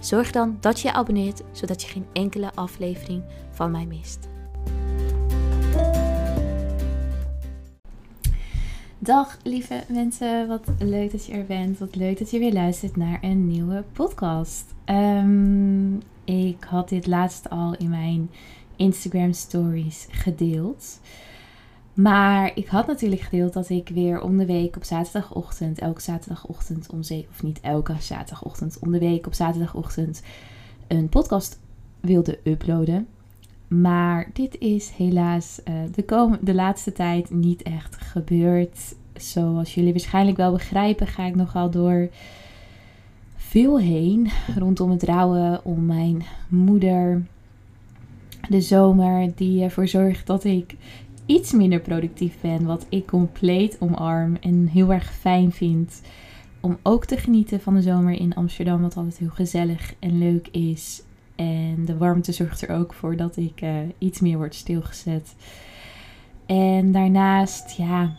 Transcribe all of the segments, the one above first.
zorg dan dat je je abonneert zodat je geen enkele aflevering van mij mist. Dag lieve mensen, wat leuk dat je er bent. Wat leuk dat je weer luistert naar een nieuwe podcast. Ehm, ik had dit laatst al in mijn Instagram stories gedeeld. Maar ik had natuurlijk gedeeld dat ik weer om de week op zaterdagochtend, elke zaterdagochtend om zeven, of niet elke zaterdagochtend, om de week op zaterdagochtend een podcast wilde uploaden. Maar dit is helaas uh, de, de laatste tijd niet echt gebeurd. Zoals jullie waarschijnlijk wel begrijpen, ga ik nogal door veel heen rondom het rouwen om mijn moeder. De zomer die ervoor zorgt dat ik iets minder productief ben, wat ik compleet omarm en heel erg fijn vind. Om ook te genieten van de zomer in Amsterdam, wat altijd heel gezellig en leuk is. En de warmte zorgt er ook voor dat ik uh, iets meer word stilgezet. En daarnaast, ja,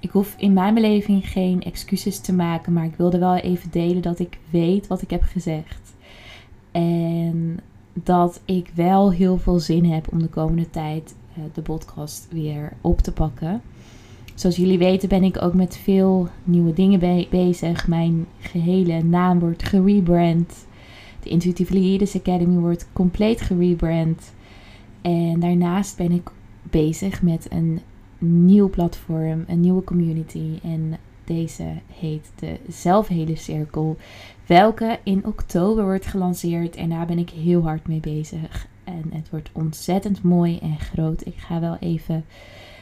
ik hoef in mijn beleving geen excuses te maken, maar ik wilde wel even delen dat ik weet wat ik heb gezegd. En dat ik wel heel veel zin heb om de komende tijd de podcast weer op te pakken. Zoals jullie weten ben ik ook met veel nieuwe dingen be bezig. Mijn gehele naam wordt gerebrand. De Intuitive Leaders Academy wordt compleet gerebrand. En daarnaast ben ik bezig met een nieuw platform, een nieuwe community. En deze heet de Zelfhele Cirkel. Welke in oktober wordt gelanceerd. En daar ben ik heel hard mee bezig. En het wordt ontzettend mooi en groot. Ik ga wel even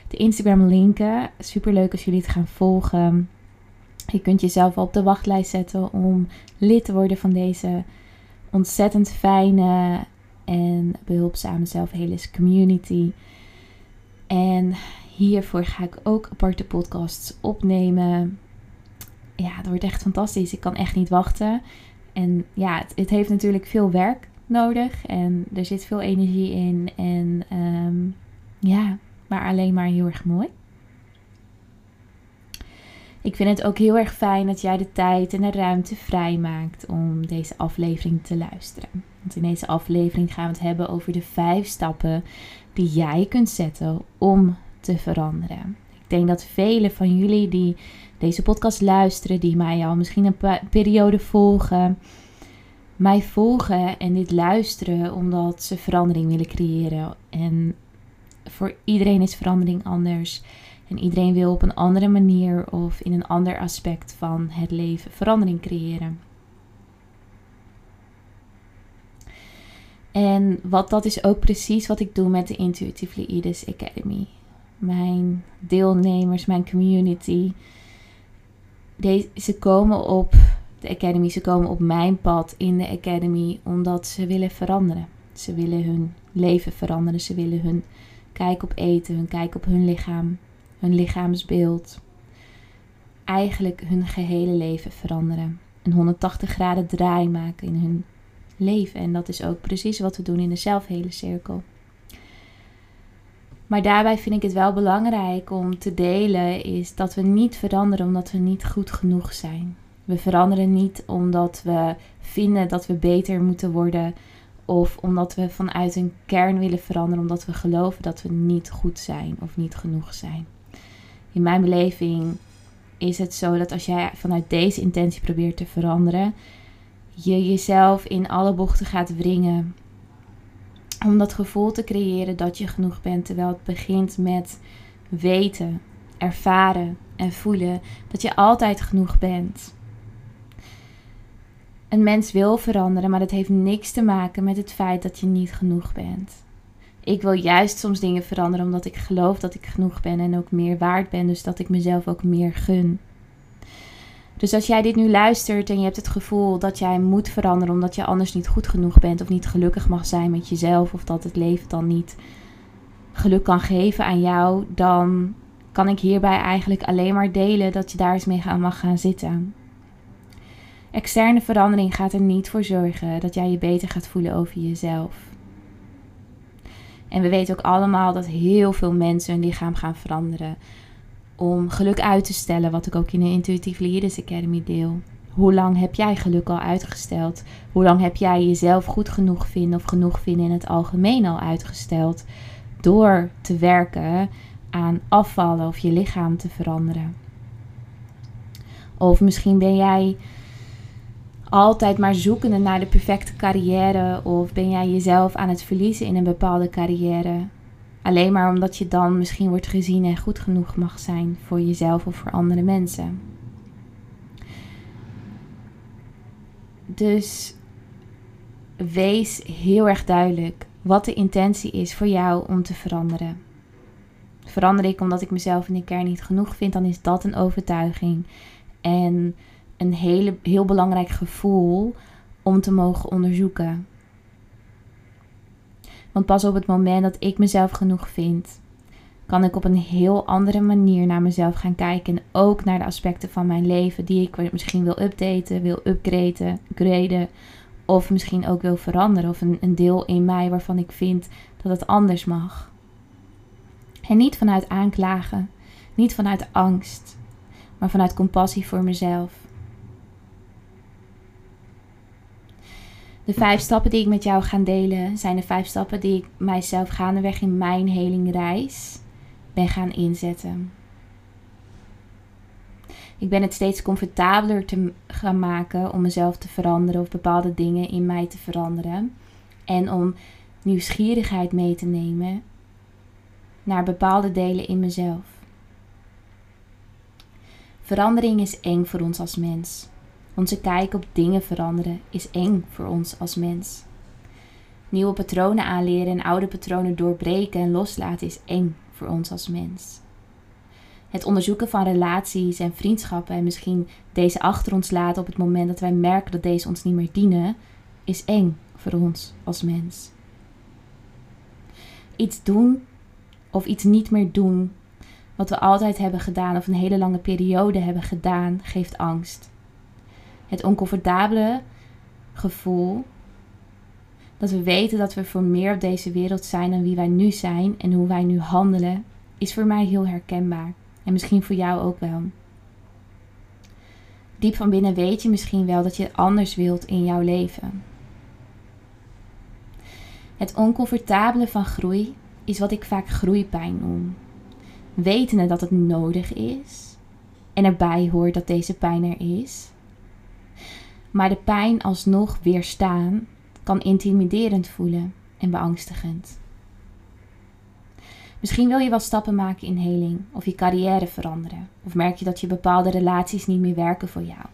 de Instagram linken. Super leuk als jullie het gaan volgen. Je kunt jezelf op de wachtlijst zetten om lid te worden van deze ontzettend fijne en behulpzame zelfhelis community. En hiervoor ga ik ook aparte podcasts opnemen. Ja, dat wordt echt fantastisch. Ik kan echt niet wachten. En ja, het, het heeft natuurlijk veel werk nodig. En er zit veel energie in. En ehm, ja, maar alleen maar heel erg mooi. Ik vind het ook heel erg fijn dat jij de tijd en de ruimte vrijmaakt om deze aflevering te luisteren. Want in deze aflevering gaan we het hebben over de vijf stappen die jij kunt zetten om te veranderen. Ik denk dat velen van jullie die deze podcast luisteren, die mij al misschien een periode volgen, mij volgen en dit luisteren omdat ze verandering willen creëren. En voor iedereen is verandering anders. En iedereen wil op een andere manier of in een ander aspect van het leven verandering creëren. En wat dat is ook precies wat ik doe met de Intuitive Leaders Academy. Mijn deelnemers, mijn community. Deze, ze komen op de Academy. Ze komen op mijn pad in de Academy omdat ze willen veranderen. Ze willen hun leven veranderen. Ze willen hun kijk op eten, hun kijk op hun lichaam, hun lichaamsbeeld. Eigenlijk hun gehele leven veranderen. Een 180 graden draai maken in hun leven. En dat is ook precies wat we doen in de zelfhele cirkel. Maar daarbij vind ik het wel belangrijk om te delen is dat we niet veranderen omdat we niet goed genoeg zijn. We veranderen niet omdat we vinden dat we beter moeten worden of omdat we vanuit een kern willen veranderen omdat we geloven dat we niet goed zijn of niet genoeg zijn. In mijn beleving is het zo dat als jij vanuit deze intentie probeert te veranderen, je jezelf in alle bochten gaat wringen om dat gevoel te creëren dat je genoeg bent, terwijl het begint met weten, ervaren en voelen dat je altijd genoeg bent. Een mens wil veranderen, maar dat heeft niks te maken met het feit dat je niet genoeg bent. Ik wil juist soms dingen veranderen omdat ik geloof dat ik genoeg ben en ook meer waard ben, dus dat ik mezelf ook meer gun. Dus als jij dit nu luistert en je hebt het gevoel dat jij moet veranderen omdat je anders niet goed genoeg bent of niet gelukkig mag zijn met jezelf of dat het leven dan niet geluk kan geven aan jou, dan kan ik hierbij eigenlijk alleen maar delen dat je daar eens mee aan mag gaan zitten. Externe verandering gaat er niet voor zorgen dat jij je beter gaat voelen over jezelf. En we weten ook allemaal dat heel veel mensen hun lichaam gaan veranderen om geluk uit te stellen, wat ik ook in de Intuitive Leaders Academy deel. Hoe lang heb jij geluk al uitgesteld? Hoe lang heb jij jezelf goed genoeg vinden of genoeg vinden in het algemeen al uitgesteld? Door te werken aan afvallen of je lichaam te veranderen. Of misschien ben jij altijd maar zoekende naar de perfecte carrière of ben jij jezelf aan het verliezen in een bepaalde carrière. Alleen maar omdat je dan misschien wordt gezien en goed genoeg mag zijn voor jezelf of voor andere mensen. Dus wees heel erg duidelijk wat de intentie is voor jou om te veranderen. Verander ik omdat ik mezelf in de kern niet genoeg vind, dan is dat een overtuiging. En een hele, heel belangrijk gevoel om te mogen onderzoeken. Want pas op het moment dat ik mezelf genoeg vind, kan ik op een heel andere manier naar mezelf gaan kijken. En ook naar de aspecten van mijn leven die ik misschien wil updaten, wil upgraden, graden. Of misschien ook wil veranderen. Of een, een deel in mij waarvan ik vind dat het anders mag. En niet vanuit aanklagen, niet vanuit angst, maar vanuit compassie voor mezelf. De vijf stappen die ik met jou ga delen zijn de vijf stappen die ik mijzelf gaandeweg in mijn helingreis ben gaan inzetten. Ik ben het steeds comfortabeler te gaan maken om mezelf te veranderen of bepaalde dingen in mij te veranderen. En om nieuwsgierigheid mee te nemen naar bepaalde delen in mezelf. Verandering is eng voor ons als mens. Onze kijk op dingen veranderen is eng voor ons als mens. Nieuwe patronen aanleren en oude patronen doorbreken en loslaten is eng voor ons als mens. Het onderzoeken van relaties en vriendschappen en misschien deze achter ons laten op het moment dat wij merken dat deze ons niet meer dienen, is eng voor ons als mens. Iets doen of iets niet meer doen wat we altijd hebben gedaan of een hele lange periode hebben gedaan, geeft angst het oncomfortabele gevoel dat we weten dat we voor meer op deze wereld zijn dan wie wij nu zijn en hoe wij nu handelen, is voor mij heel herkenbaar. En misschien voor jou ook wel. Diep van binnen weet je misschien wel dat je anders wilt in jouw leven. Het oncomfortabele van groei is wat ik vaak groeipijn noem. Wetende dat het nodig is en erbij hoort dat deze pijn er is, maar de pijn alsnog weerstaan kan intimiderend voelen en beangstigend. Misschien wil je wel stappen maken in heling of je carrière veranderen. Of merk je dat je bepaalde relaties niet meer werken voor jou.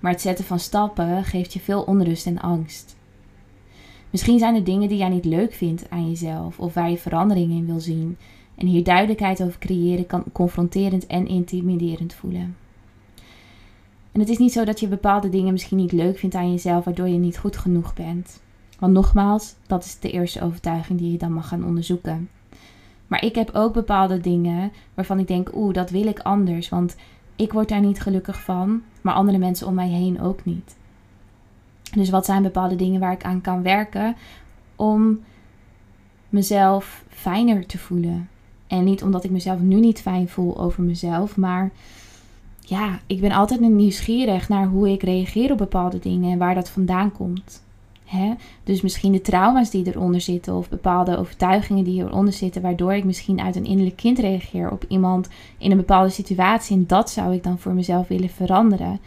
Maar het zetten van stappen geeft je veel onrust en angst. Misschien zijn er dingen die jij niet leuk vindt aan jezelf of waar je verandering in wil zien. En hier duidelijkheid over creëren kan confronterend en intimiderend voelen. En het is niet zo dat je bepaalde dingen misschien niet leuk vindt aan jezelf, waardoor je niet goed genoeg bent. Want nogmaals, dat is de eerste overtuiging die je dan mag gaan onderzoeken. Maar ik heb ook bepaalde dingen waarvan ik denk, oeh, dat wil ik anders. Want ik word daar niet gelukkig van, maar andere mensen om mij heen ook niet. Dus wat zijn bepaalde dingen waar ik aan kan werken om mezelf fijner te voelen? En niet omdat ik mezelf nu niet fijn voel over mezelf, maar ja, ik ben altijd nieuwsgierig naar hoe ik reageer op bepaalde dingen en waar dat vandaan komt. Hè? Dus misschien de trauma's die eronder zitten of bepaalde overtuigingen die eronder zitten, waardoor ik misschien uit een innerlijk kind reageer op iemand in een bepaalde situatie. En dat zou ik dan voor mezelf willen veranderen,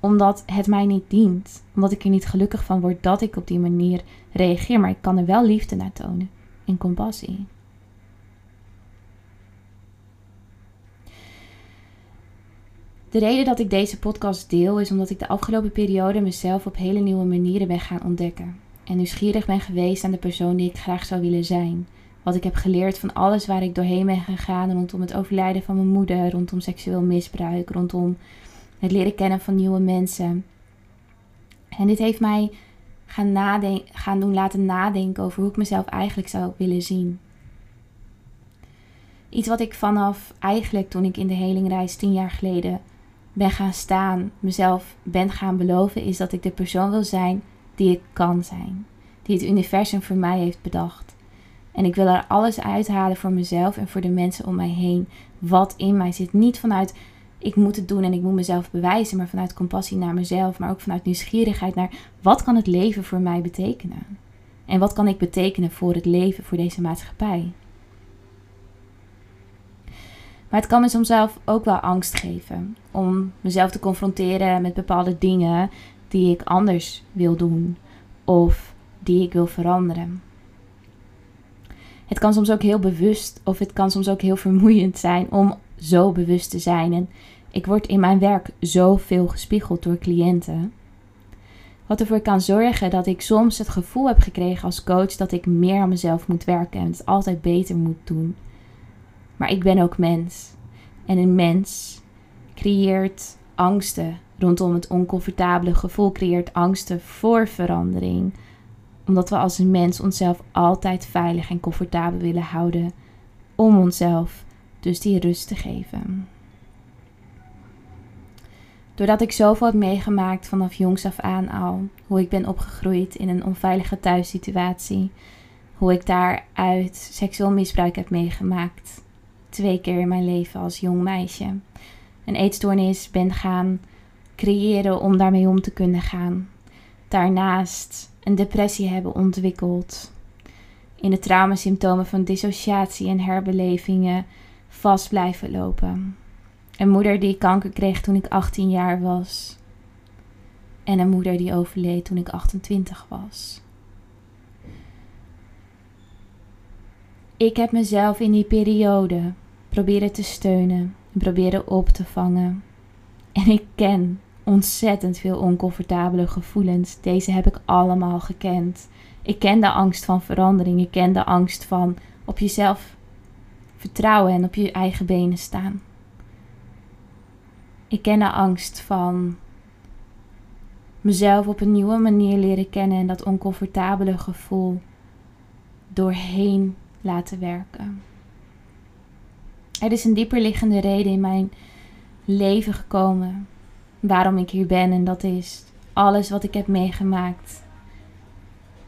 omdat het mij niet dient. Omdat ik er niet gelukkig van word dat ik op die manier reageer, maar ik kan er wel liefde naar tonen en compassie. De reden dat ik deze podcast deel is omdat ik de afgelopen periode mezelf op hele nieuwe manieren ben gaan ontdekken. En nieuwsgierig ben geweest aan de persoon die ik graag zou willen zijn. Wat ik heb geleerd van alles waar ik doorheen ben gegaan rondom het overlijden van mijn moeder, rondom seksueel misbruik, rondom het leren kennen van nieuwe mensen. En dit heeft mij gaan, nadenken, gaan doen laten nadenken over hoe ik mezelf eigenlijk zou willen zien. Iets wat ik vanaf eigenlijk toen ik in de helingreis tien jaar geleden ben gaan staan, mezelf ben gaan beloven, is dat ik de persoon wil zijn die ik kan zijn. Die het universum voor mij heeft bedacht. En ik wil er alles uithalen voor mezelf en voor de mensen om mij heen. Wat in mij zit. Niet vanuit ik moet het doen en ik moet mezelf bewijzen, maar vanuit compassie naar mezelf, maar ook vanuit nieuwsgierigheid naar wat kan het leven voor mij betekenen? En wat kan ik betekenen voor het leven, voor deze maatschappij? Maar het kan me soms zelf ook wel angst geven om mezelf te confronteren met bepaalde dingen die ik anders wil doen of die ik wil veranderen. Het kan soms ook heel bewust of het kan soms ook heel vermoeiend zijn om zo bewust te zijn. En ik word in mijn werk zoveel gespiegeld door cliënten. Wat ervoor kan zorgen dat ik soms het gevoel heb gekregen als coach dat ik meer aan mezelf moet werken en het altijd beter moet doen. Maar ik ben ook mens. En een mens creëert angsten rondom het oncomfortabele gevoel, creëert angsten voor verandering. Omdat we als een mens onszelf altijd veilig en comfortabel willen houden. Om onszelf dus die rust te geven. Doordat ik zoveel heb meegemaakt vanaf jongs af aan al, hoe ik ben opgegroeid in een onveilige thuissituatie, hoe ik daaruit seksueel misbruik heb meegemaakt, twee keer in mijn leven als jong meisje, een eetstoornis ben gaan creëren om daarmee om te kunnen gaan. Daarnaast een depressie hebben ontwikkeld. In de traumasymptomen van dissociatie en herbelevingen vast blijven lopen. Een moeder die kanker kreeg toen ik 18 jaar was. En een moeder die overleed toen ik 28 was. Ik heb mezelf in die periode proberen te steunen en proberen op te vangen. En ik ken ontzettend veel oncomfortabele gevoelens. Deze heb ik allemaal gekend. Ik ken de angst van verandering. Ik ken de angst van op jezelf vertrouwen en op je eigen benen staan. Ik ken de angst van mezelf op een nieuwe manier leren kennen en dat oncomfortabele gevoel doorheen laten werken. Er is een dieperliggende reden in mijn leven gekomen waarom ik hier ben en dat is alles wat ik heb meegemaakt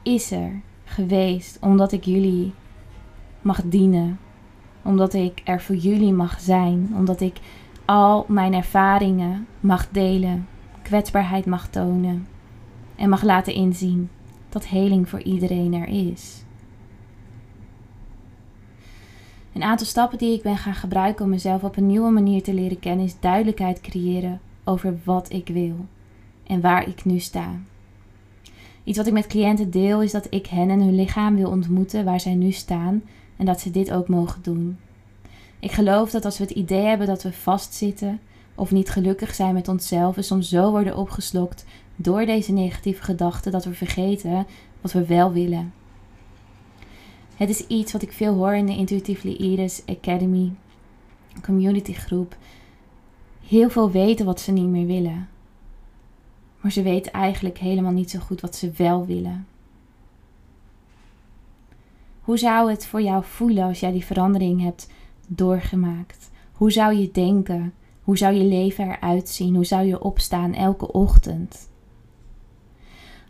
is er geweest omdat ik jullie mag dienen, omdat ik er voor jullie mag zijn, omdat ik al mijn ervaringen mag delen, kwetsbaarheid mag tonen en mag laten inzien dat heling voor iedereen er is. Een aantal stappen die ik ben gaan gebruiken om mezelf op een nieuwe manier te leren kennen is duidelijkheid creëren over wat ik wil en waar ik nu sta. Iets wat ik met cliënten deel is dat ik hen en hun lichaam wil ontmoeten waar zij nu staan en dat ze dit ook mogen doen. Ik geloof dat als we het idee hebben dat we vastzitten of niet gelukkig zijn met onszelf, we soms zo worden opgeslokt door deze negatieve gedachten dat we vergeten wat we wel willen. Het is iets wat ik veel hoor in de Intuitively Iris Academy community groep. Heel veel weten wat ze niet meer willen. Maar ze weten eigenlijk helemaal niet zo goed wat ze wel willen. Hoe zou het voor jou voelen als jij die verandering hebt doorgemaakt? Hoe zou je denken? Hoe zou je leven eruit zien? Hoe zou je opstaan elke ochtend?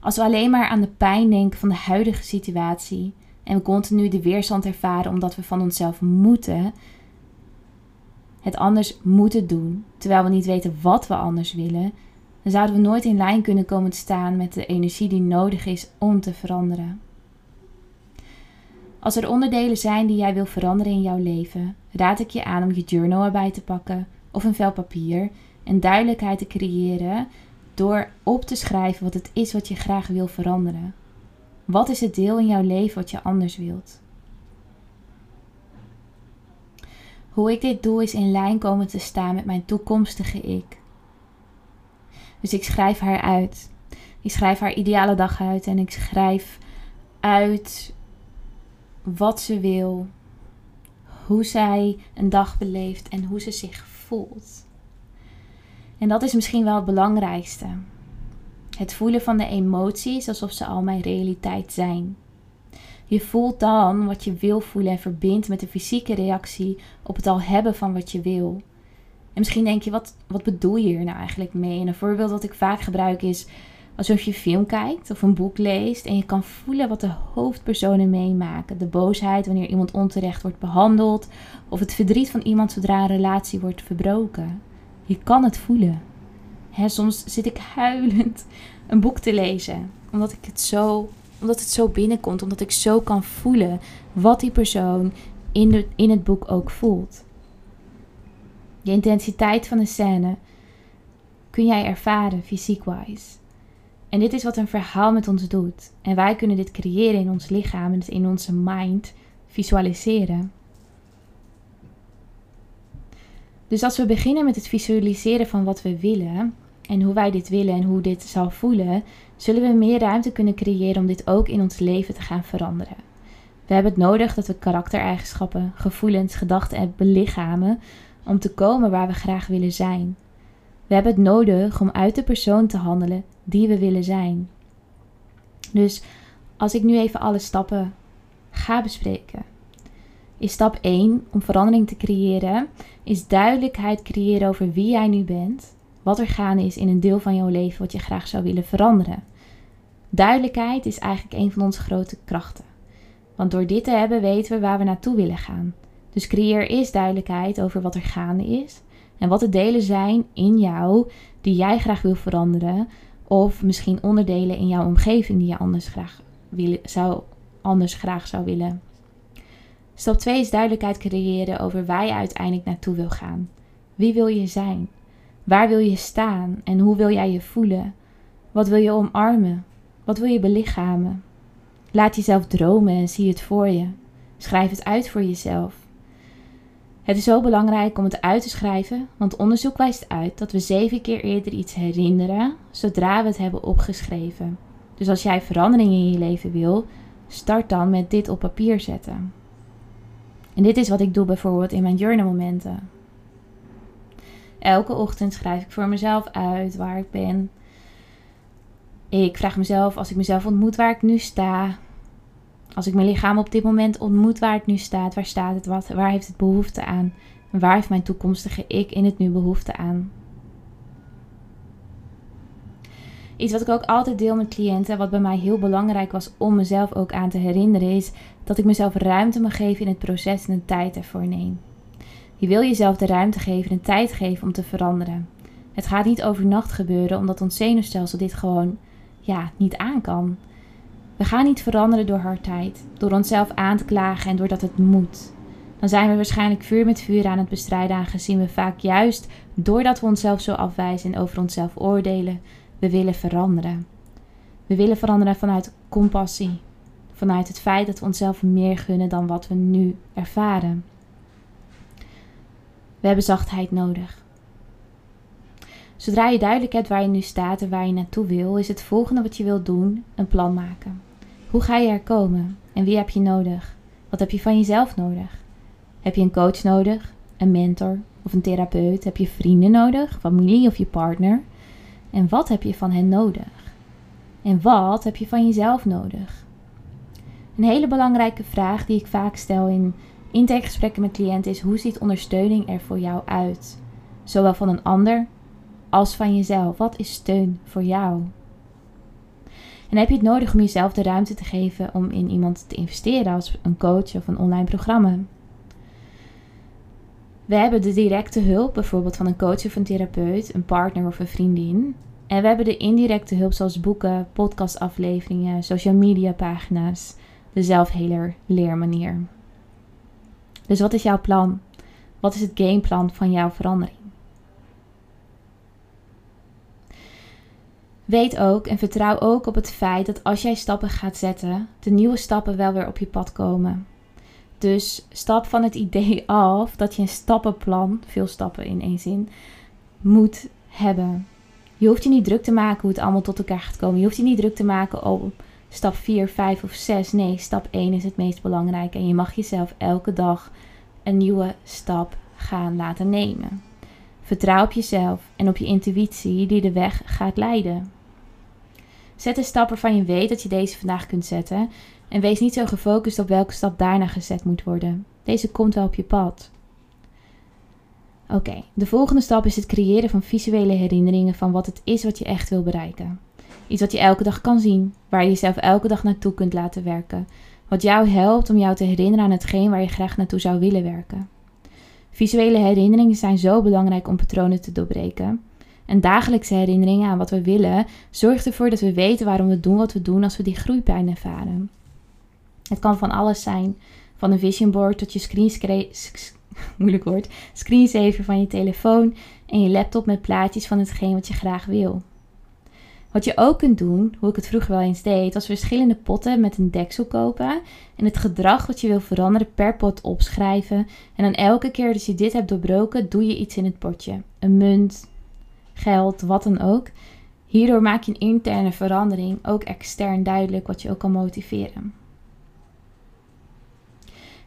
Als we alleen maar aan de pijn denken van de huidige situatie en we continu de weerstand ervaren omdat we van onszelf moeten, het anders moeten doen, terwijl we niet weten wat we anders willen, dan zouden we nooit in lijn kunnen komen te staan met de energie die nodig is om te veranderen. Als er onderdelen zijn die jij wil veranderen in jouw leven, raad ik je aan om je journal erbij te pakken of een vel papier en duidelijkheid te creëren door op te schrijven wat het is wat je graag wil veranderen. Wat is het deel in jouw leven wat je anders wilt? Hoe ik dit doe is in lijn komen te staan met mijn toekomstige ik. Dus ik schrijf haar uit. Ik schrijf haar ideale dag uit en ik schrijf uit wat ze wil, hoe zij een dag beleeft en hoe ze zich voelt. En dat is misschien wel het belangrijkste. Het voelen van de emoties alsof ze al mijn realiteit zijn. Je voelt dan wat je wil voelen en verbindt met de fysieke reactie op het al hebben van wat je wil. En misschien denk je, wat, wat bedoel je hier nou eigenlijk mee? En een voorbeeld dat ik vaak gebruik is alsof je film kijkt of een boek leest en je kan voelen wat de hoofdpersonen meemaken. De boosheid wanneer iemand onterecht wordt behandeld of het verdriet van iemand zodra een relatie wordt verbroken. Je kan het voelen. Hè, soms zit ik huilend een boek te lezen omdat ik het zo omdat het zo binnenkomt, omdat ik zo kan voelen wat die persoon in, in het boek ook voelt. De intensiteit van de scène kun jij ervaren fysiek-wise. En dit is wat een verhaal met ons doet. En wij kunnen dit creëren in ons lichaam en in onze mind visualiseren. Dus als we beginnen met het visualiseren van wat we willen en hoe wij dit willen en hoe dit zal voelen, zullen we meer ruimte kunnen creëren om dit ook in ons leven te gaan veranderen. We hebben het nodig dat we karaktereigenschappen, gevoelens, gedachten en belichamen om te komen waar we graag willen zijn. We hebben het nodig om uit de persoon te handelen die we willen zijn. Dus als ik nu even alle stappen ga bespreken, is stap 1 om verandering te creëren, is duidelijkheid creëren over wie jij nu bent, wat er gaande is in een deel van jouw leven wat je graag zou willen veranderen. Duidelijkheid is eigenlijk een van onze grote krachten. Want door dit te hebben weten we waar we naartoe willen gaan. Dus creëer eerst duidelijkheid over wat er gaande is en wat de delen zijn in jou die jij graag wil veranderen, of misschien onderdelen in jouw omgeving die je anders graag, zou, anders graag zou willen. Stap 2 is duidelijkheid creëren over waar je uiteindelijk naartoe wil gaan. Wie wil je zijn? Waar wil je staan en hoe wil jij je voelen? Wat wil je omarmen? Wat wil je belichamen? Laat jezelf dromen en zie het voor je. Schrijf het uit voor jezelf. Het is zo belangrijk om het uit te schrijven, want onderzoek wijst uit dat we zeven keer eerder iets herinneren zodra we het hebben opgeschreven. Dus als jij verandering in je leven wil, start dan met dit op papier zetten. En dit is wat ik doe bijvoorbeeld in mijn journalmomenten. Elke ochtend schrijf ik voor mezelf uit waar ik ben. Ik vraag mezelf als ik mezelf ontmoet waar ik nu sta. Als ik mijn lichaam op dit moment ontmoet waar het nu staat, waar staat het wat, waar heeft het behoefte aan? Waar heeft mijn toekomstige ik in het nu behoefte aan? Iets wat ik ook altijd deel met cliënten, wat bij mij heel belangrijk was om mezelf ook aan te herinneren, is dat ik mezelf ruimte mag geven in het proces en de tijd ervoor neem. Je wil jezelf de ruimte geven en tijd geven om te veranderen. Het gaat niet overnacht gebeuren, omdat ons zenuwstelsel dit gewoon ja, niet aan kan. We gaan niet veranderen door hardheid, door onszelf aan te klagen en doordat het moet. Dan zijn we waarschijnlijk vuur met vuur aan het bestrijden, aangezien we vaak juist doordat we onszelf zo afwijzen en over onszelf oordelen, we willen veranderen. We willen veranderen vanuit compassie, vanuit het feit dat we onszelf meer gunnen dan wat we nu ervaren. We hebben zachtheid nodig. Zodra je duidelijk hebt waar je nu staat en waar je naartoe wil, is het volgende wat je wilt doen een plan maken. Hoe ga je er komen en wie heb je nodig? Wat heb je van jezelf nodig? Heb je een coach nodig, een mentor of een therapeut? Heb je vrienden nodig, familie of je partner? En wat heb je van hen nodig? En wat heb je van jezelf nodig? Een hele belangrijke vraag die ik vaak stel in intakegesprekken met cliënten is: hoe ziet ondersteuning er voor jou uit? Zowel van een ander als van jezelf. Wat is steun voor jou? En heb je het nodig om jezelf de ruimte te geven om in iemand te investeren als een coach of een online programma? We hebben de directe hulp, bijvoorbeeld van een coach of een therapeut, een partner of een vriendin. En we hebben de indirecte hulp, zoals boeken, podcastafleveringen, social media pagina's, de zelfheler leermanier. Dus wat is jouw plan? Wat is het gameplan van jouw verandering? Weet ook en vertrouw ook op het feit dat als jij stappen gaat zetten, de nieuwe stappen wel weer op je pad komen. Dus stap van het idee af dat je een stappenplan, veel stappen in één zin, moet hebben. Je hoeft je niet druk te maken hoe het allemaal tot elkaar gaat komen. Je hoeft je niet druk te maken op stap 4, 5 of 6. Nee, stap 1 is het meest belangrijk. En je mag jezelf elke dag een nieuwe stap gaan laten nemen. Vertrouw op jezelf en op je intuïtie die de weg gaat leiden. Zet een stap waarvan je weet dat je deze vandaag kunt zetten en wees niet zo gefocust op welke stap daarna gezet moet worden. Deze komt wel op je pad. Oké, de volgende stap is het creëren van visuele herinneringen van wat het is wat je echt wil bereiken. Iets wat je elke dag kan zien, waar je jezelf elke dag naartoe kunt laten werken. Wat jou helpt om jou te herinneren aan hetgeen waar je graag naartoe zou willen werken. Visuele herinneringen zijn zo belangrijk om patronen te doorbreken. En dagelijkse herinneringen aan wat we willen zorgt ervoor dat we weten waarom we doen wat we doen als we die groeipijn ervaren. Het kan van alles zijn, van een vision board tot je screen moeilijk screensaver van je telefoon en je laptop met plaatjes van hetgeen wat je graag wil. Wat je ook kunt doen, hoe ik het vroeger wel eens deed, was verschillende potten met een deksel kopen en het gedrag wat je wil veranderen per pot opschrijven. En dan elke keer dat je dit hebt doorbroken, doe je iets in het potje. Een munt, geld, wat dan ook. Hierdoor maak je een interne verandering ook extern duidelijk wat je ook kan motiveren.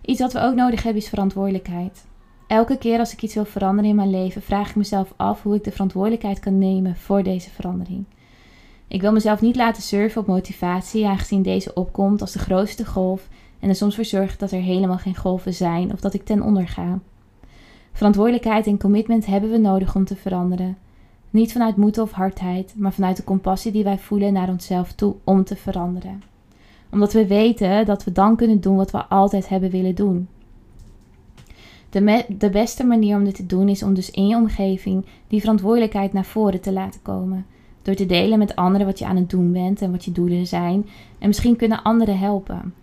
Iets wat we ook nodig hebben is verantwoordelijkheid. Elke keer als ik iets wil veranderen in mijn leven, vraag ik mezelf af hoe ik de verantwoordelijkheid kan nemen voor deze verandering. Ik wil mezelf niet laten surfen op motivatie, aangezien deze opkomt als de grootste golf en er soms voor zorgt dat er helemaal geen golven zijn of dat ik ten onder ga. Verantwoordelijkheid en commitment hebben we nodig om te veranderen. Niet vanuit moed of hardheid, maar vanuit de compassie die wij voelen naar onszelf toe om te veranderen. Omdat we weten dat we dan kunnen doen wat we altijd hebben willen doen. De, de beste manier om dit te doen is om dus in je omgeving die verantwoordelijkheid naar voren te laten komen. Door te delen met anderen wat je aan het doen bent en wat je doelen zijn. En misschien kunnen anderen helpen.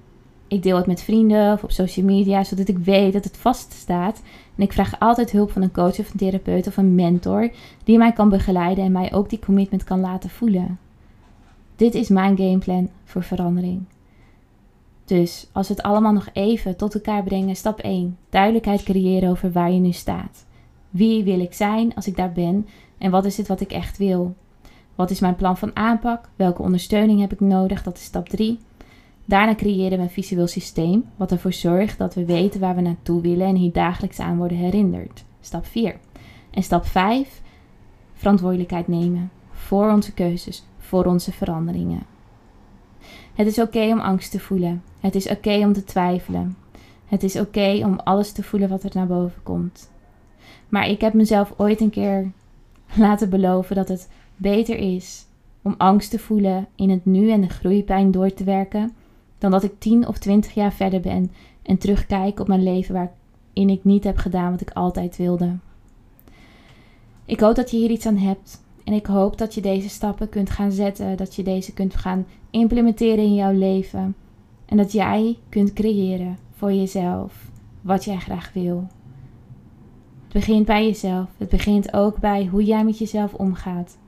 Ik deel het met vrienden of op social media, zodat ik weet dat het vaststaat. En ik vraag altijd hulp van een coach of een therapeut of een mentor die mij kan begeleiden en mij ook die commitment kan laten voelen. Dit is mijn gameplan voor verandering. Dus als we het allemaal nog even tot elkaar brengen, stap 1. Duidelijkheid creëren over waar je nu staat. Wie wil ik zijn als ik daar ben en wat is het wat ik echt wil? Wat is mijn plan van aanpak? Welke ondersteuning heb ik nodig? Dat is stap 3. Daarna creëren we een visueel systeem, wat ervoor zorgt dat we weten waar we naartoe willen en hier dagelijks aan worden herinnerd. Stap 4. En stap 5. Verantwoordelijkheid nemen voor onze keuzes, voor onze veranderingen. Het is oké om angst te voelen. Het is oké om te twijfelen. Het is oké om alles te voelen wat er naar boven komt. Maar ik heb mezelf ooit een keer laten beloven dat het beter is om angst te voelen in het nu en de groeipijn door te werken, dan dat ik 10 of 20 jaar verder ben en terugkijk op mijn leven waarin ik niet heb gedaan wat ik altijd wilde. Ik hoop dat je hier iets aan hebt en ik hoop dat je deze stappen kunt gaan zetten, dat je deze kunt gaan implementeren in jouw leven en dat jij kunt creëren voor jezelf wat jij graag wil. Het begint bij jezelf. Het begint ook bij hoe jij met jezelf omgaat.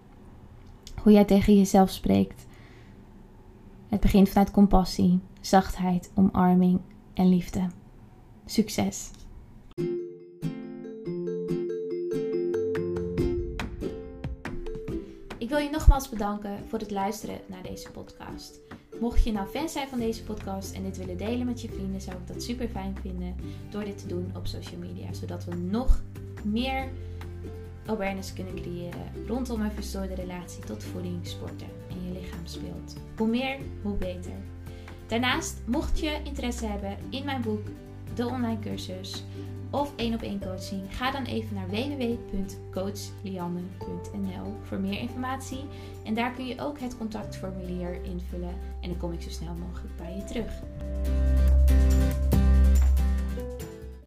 Hoe jij tegen jezelf spreekt. Het begint vanuit compassie, zachtheid, omarming en liefde. Succes! Ik wil je nogmaals bedanken voor het luisteren naar deze podcast. Mocht je nou fan zijn van deze podcast en dit willen delen met je vrienden, zou ik dat super fijn vinden door dit te doen op social media, zodat we nog meer awareness kunnen creëren rondom een verstoorde relatie tot voeding, sporten en je lichaam speelt. Hoe meer, hoe beter. Daarnaast, mocht je interesse hebben in mijn boek, de online cursus of één op één coaching, ga dan even naar www.coachlianne.nl voor meer informatie. En daar kun je ook het contactformulier invullen en dan kom ik zo snel mogelijk bij je terug.